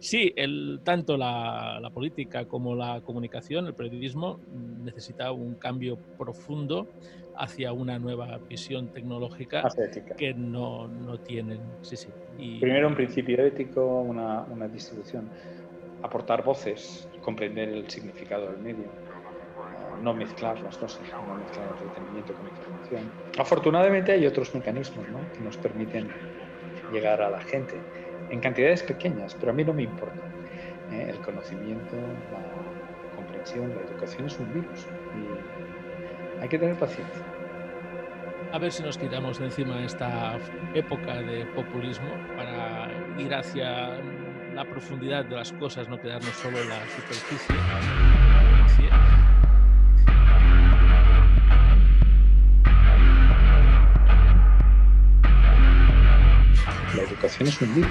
Sí, el, tanto la, la, política como la comunicación, el periodismo, necesita un cambio profundo hacia una nueva visión tecnológica que no, no tienen. Sí, sí. Y, Primero un principio ético, una, una distribución, aportar voces, comprender el significado del medio no mezclar las cosas, no mezclar entretenimiento con información. Afortunadamente hay otros mecanismos ¿no? que nos permiten llegar a la gente en cantidades pequeñas, pero a mí no me importa. ¿eh? El conocimiento, la comprensión, la educación es un virus y hay que tener paciencia. A ver si nos quitamos de encima esta época de populismo para ir hacia la profundidad de las cosas, no quedarnos solo en la superficie. La educación es un virus.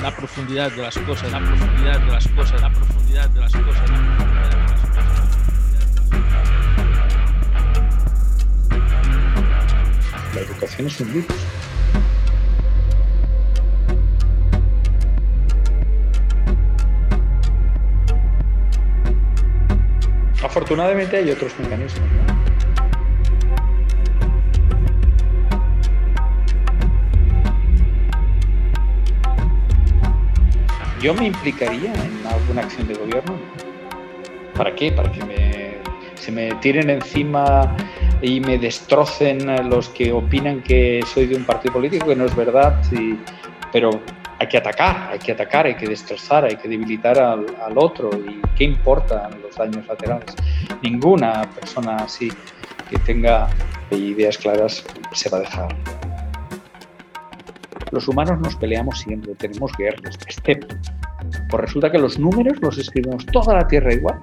La profundidad de las cosas, la profundidad de las cosas, la profundidad de las cosas, la profundidad de las cosas. La educación es un virus. Afortunadamente hay otros mecanismos. Yo me implicaría en alguna acción de gobierno. ¿Para qué? Para que se me tiren encima y me destrocen los que opinan que soy de un partido político, que no es verdad, pero hay que atacar, hay que atacar, hay que destrozar, hay que debilitar al, otro. ¿Y qué importan los daños laterales? Ninguna persona así que tenga ideas claras se va a dejar. Los humanos nos peleamos siempre, tenemos guerras, excepto. Pues resulta que los números los escribimos toda la Tierra igual.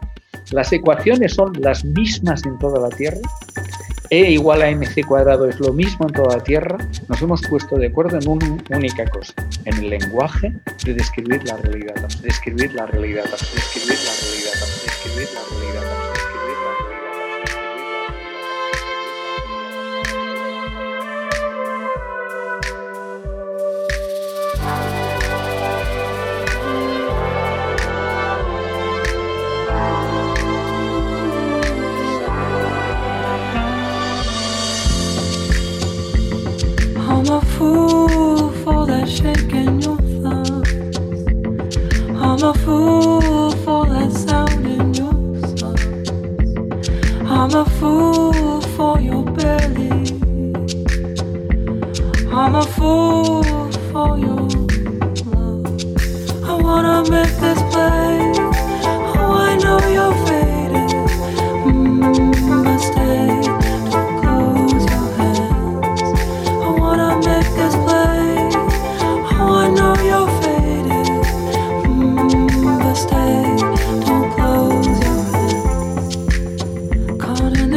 Las ecuaciones son las mismas en toda la Tierra e igual a mc cuadrado es lo mismo en toda la Tierra, nos hemos puesto de acuerdo en una única cosa, en el lenguaje de describir la realidad, describir la realidad, describir la realidad, describir la realidad.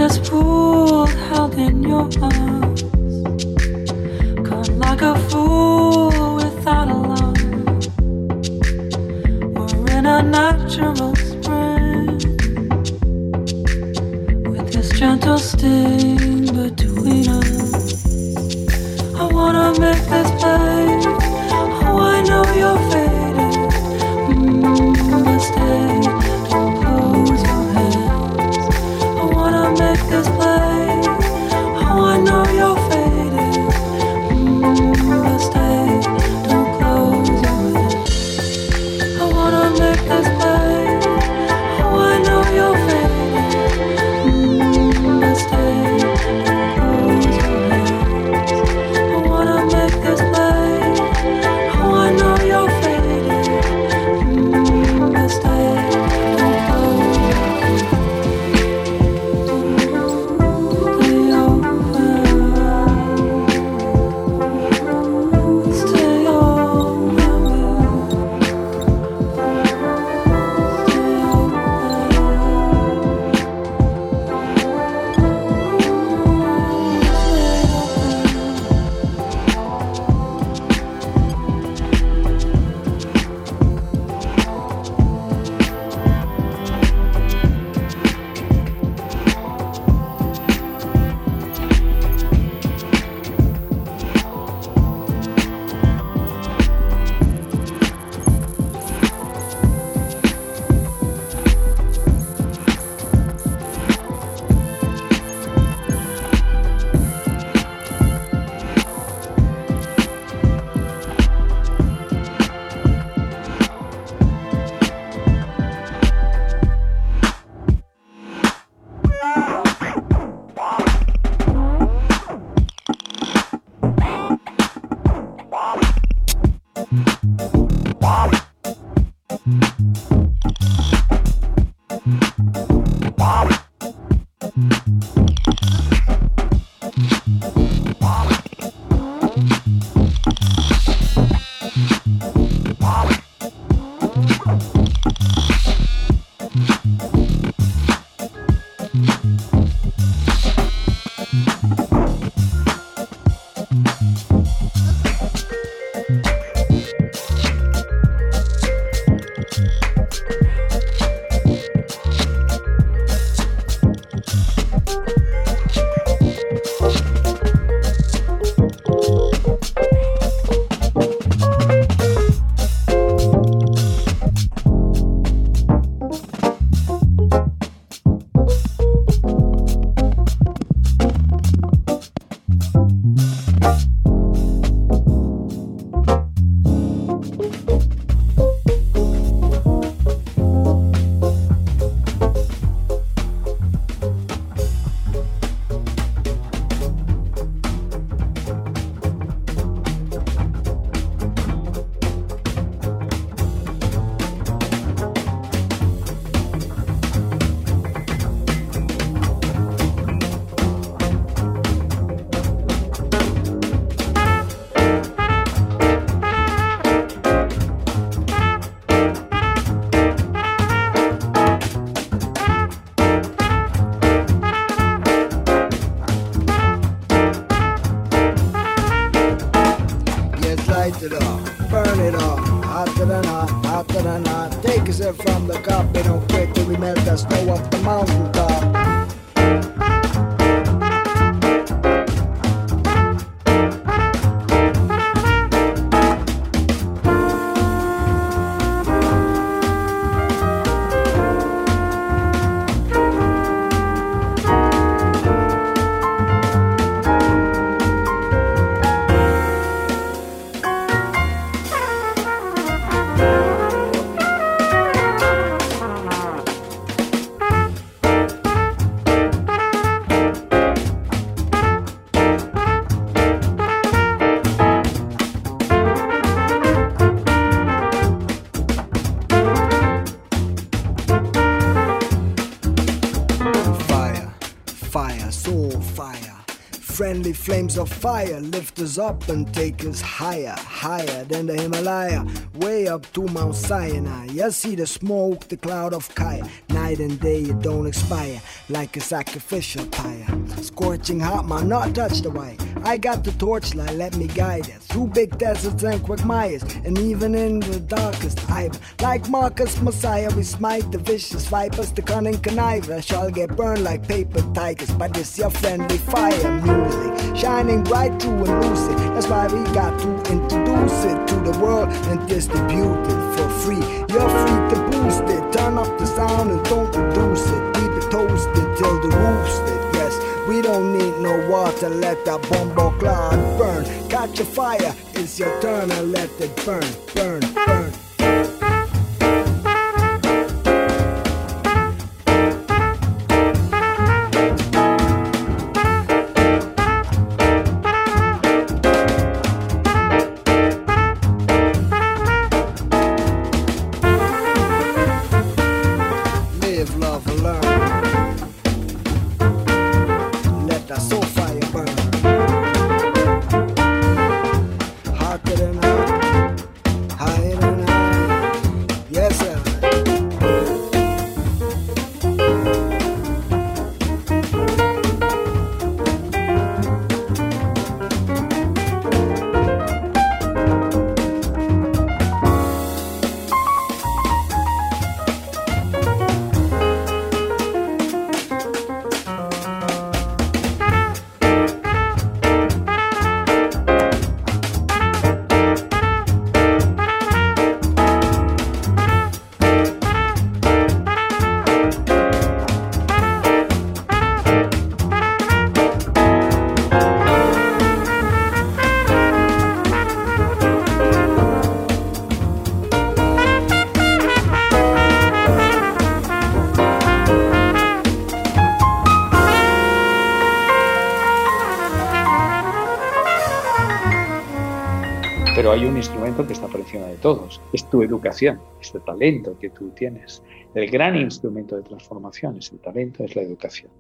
just pulled held in your arms. Caught like a fool without a love. We're in a natural spring with this gentle sting between us. I wanna make this better. Of fire lift us up and take us higher, higher than the Himalaya, way up to Mount Sinai. You see the smoke, the cloud of Kaya. Night and day, it don't expire like a sacrificial pyre. Scorching hot, man, not touch the wire. I got the torchlight, let me guide it through big deserts and quagmires, and even in the darkest eye. Like Marcus Messiah, we smite the vicious vipers, the cunning conniver shall get burned like paper tigers by this your friendly fire music, shining bright through and lucid. That's why we got to introduce it to the world and distribute it for free. You're free to boost it, turn up the sound and don't reduce it. Keep it toasted till the roof's lit. We don't need no water, let that bombo cloud burn. Catch a fire, it's your turn and let it burn, burn, pero hay un instrumento que está por encima de todos, es tu educación, es el talento que tú tienes. El gran instrumento de transformación es el talento, es la educación.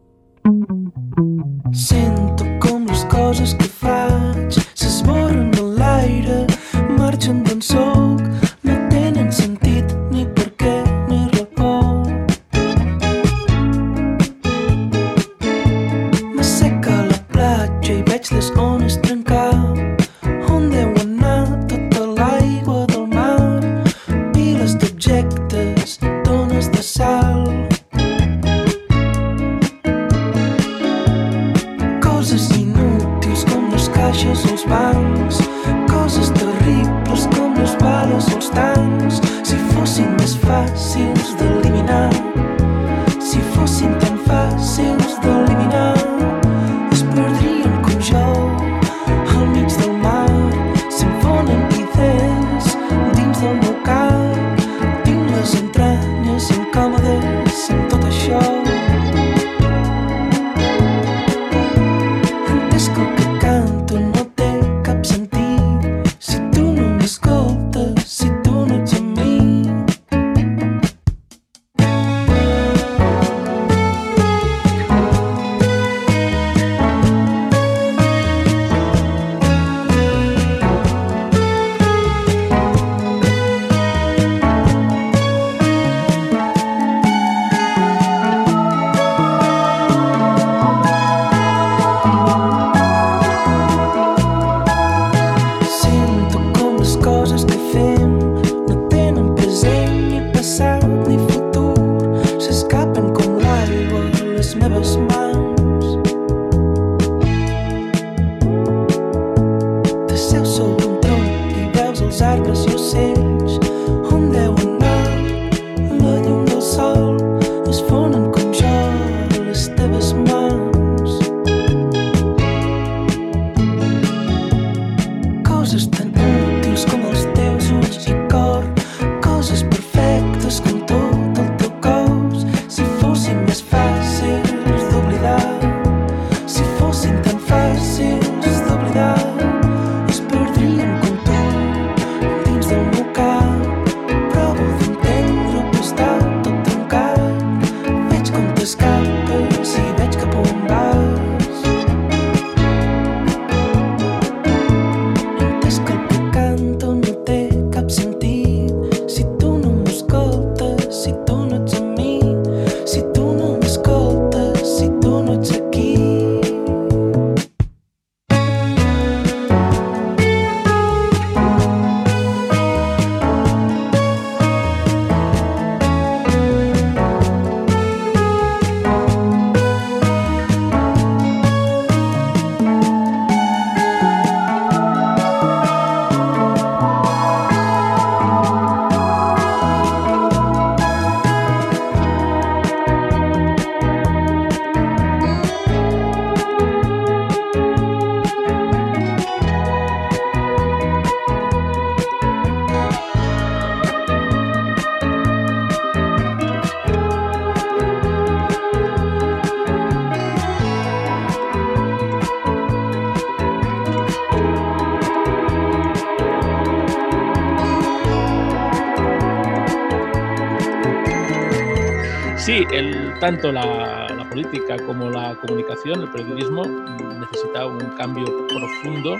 el, tanto la, la, política como la comunicación, el periodismo, necesita un cambio profundo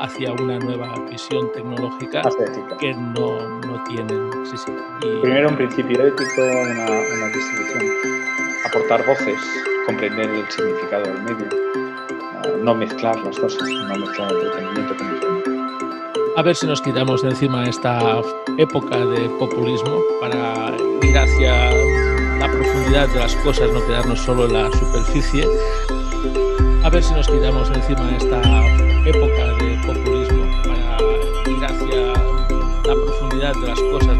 hacia una nueva visión tecnológica que no, no tienen. Primero un principio ético, una, distribución, aportar voces, comprender el significado del medio, ah, no mezclar las cosas, no mezclar el entretenimiento con el a ver si nos quitamos de encima esta época de populismo para ir hacia profundidad de las cosas, no quedarnos solo en la superficie. A ver si nos quitamos encima de esta época de populismo para ir hacia la profundidad de las cosas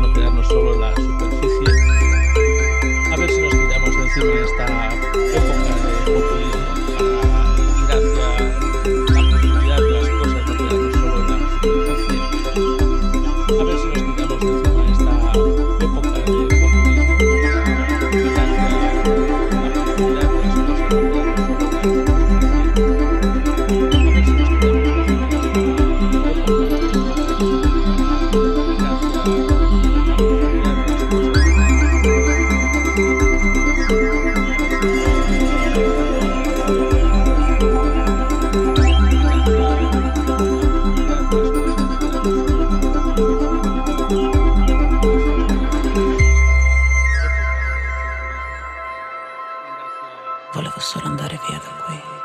solo andare via da qui.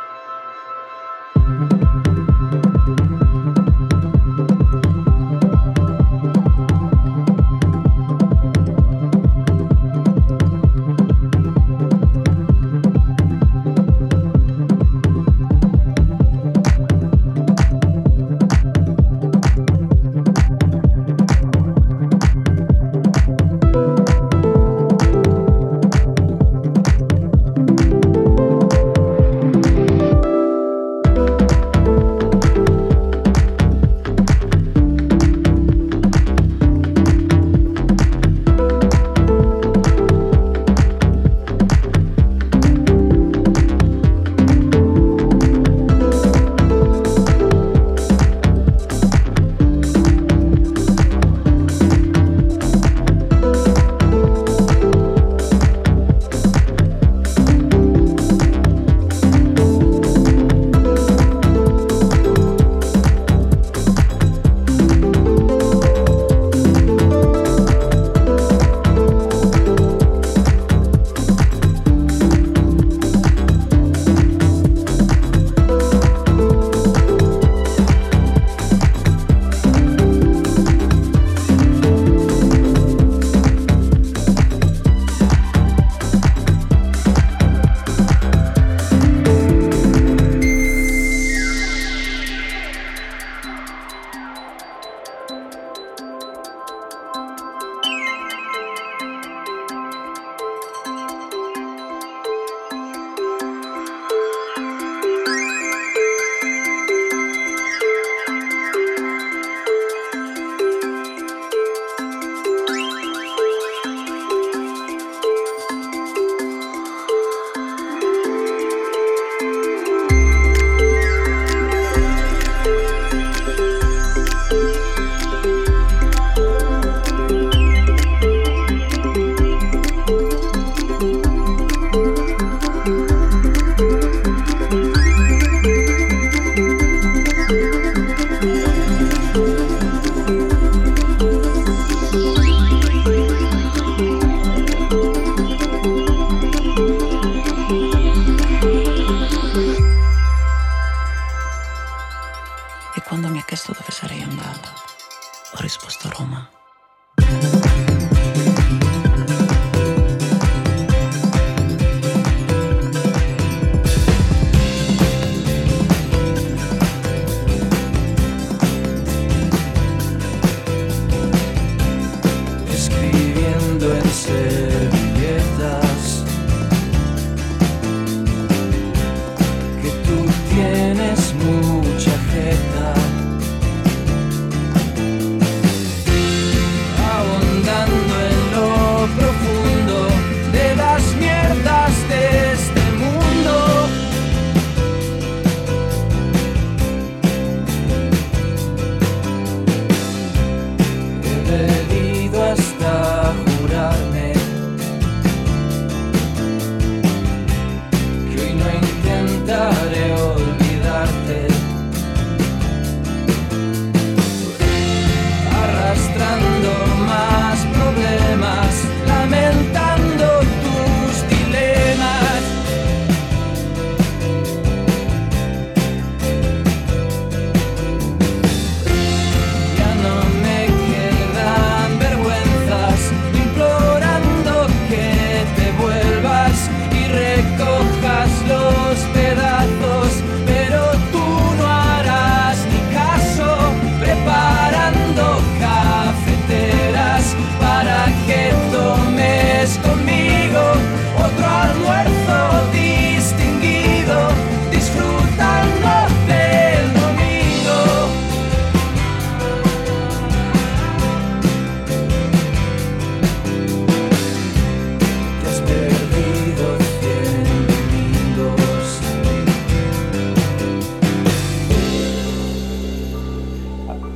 respuesta.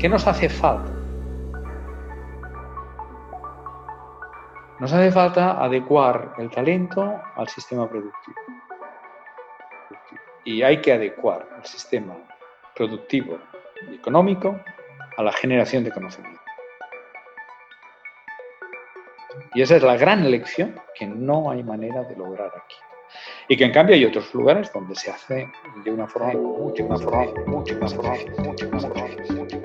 Nos hace falta? Nos hace falta adecuar el talento al sistema productivo. Y hay que adecuar el sistema productivo y económico a la generación de conocimiento. Y esa es la gran lección que no hay manera de lograr aquí. Y que en cambio hay otros lugares donde se hace de una forma mucho más forma, mucho más forma, mucho más forma, mucho.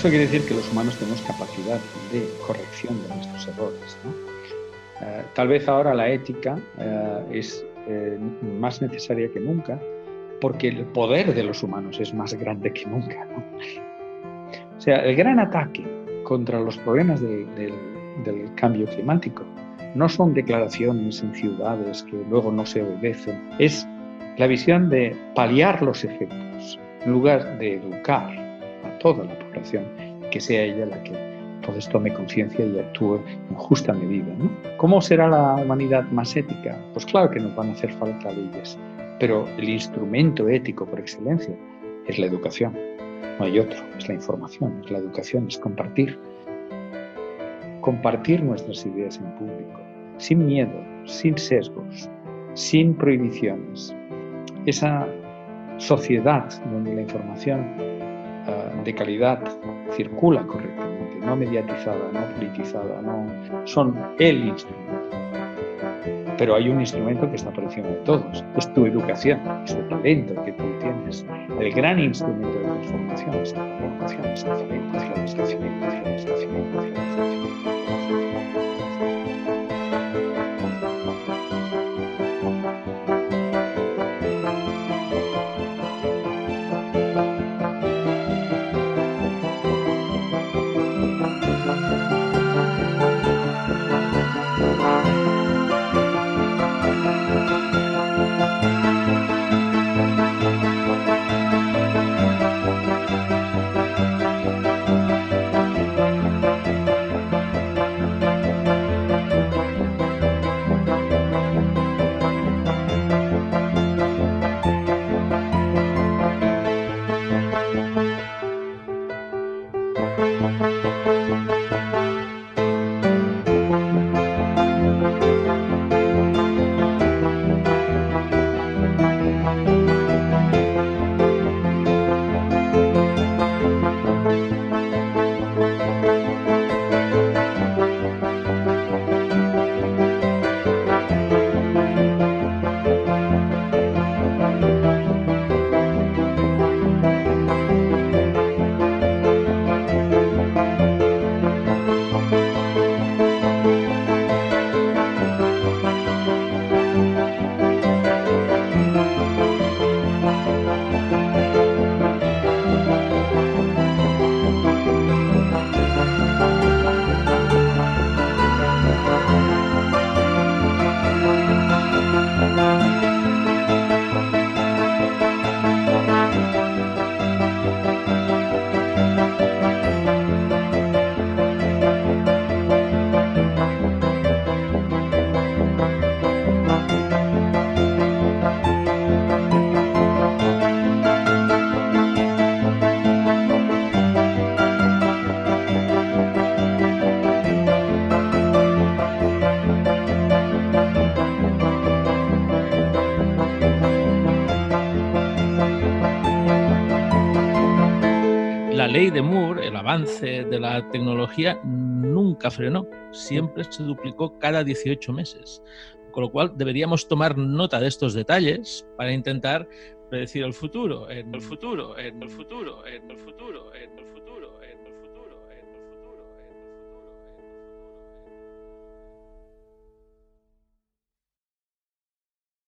Eso quiere decir que los humanos tenemos capacidad de corrección de nuestros errores. Eh, tal vez ahora la ética eh, es eh, más necesaria que nunca porque el poder de los humanos es más grande que nunca. O sea, el gran ataque contra los problemas del cambio climático no son declaraciones en ciudades que luego no se obedecen, es la visión de paliar los efectos en lugar de educar toda la población, que sea ella la que entonces tome conciencia y actúe en justa medida. ¿Cómo será la humanidad más ética? Pues claro que nos van a hacer falta leyes, pero el instrumento ético por excelencia es la educación. No hay otro, es la información, es la educación, es compartir. Compartir nuestras ideas en público, sin miedo, sin sesgos, sin prohibiciones. Esa sociedad donde la información de calidad circula correctamente, no mediatizada, no politizada, no son el instrumento. Pero hay un instrumento que está por encima de todos, es tu educación, es el talento que tú tienes. El gran instrumento de transformación es la es la es. Moore, el avance de la tecnología, nunca frenó, siempre se duplicó cada 18 meses. Con lo cual deberíamos tomar nota de estos detalles para intentar predecir el futuro, en el futuro, en el futuro, en el futuro, en el futuro.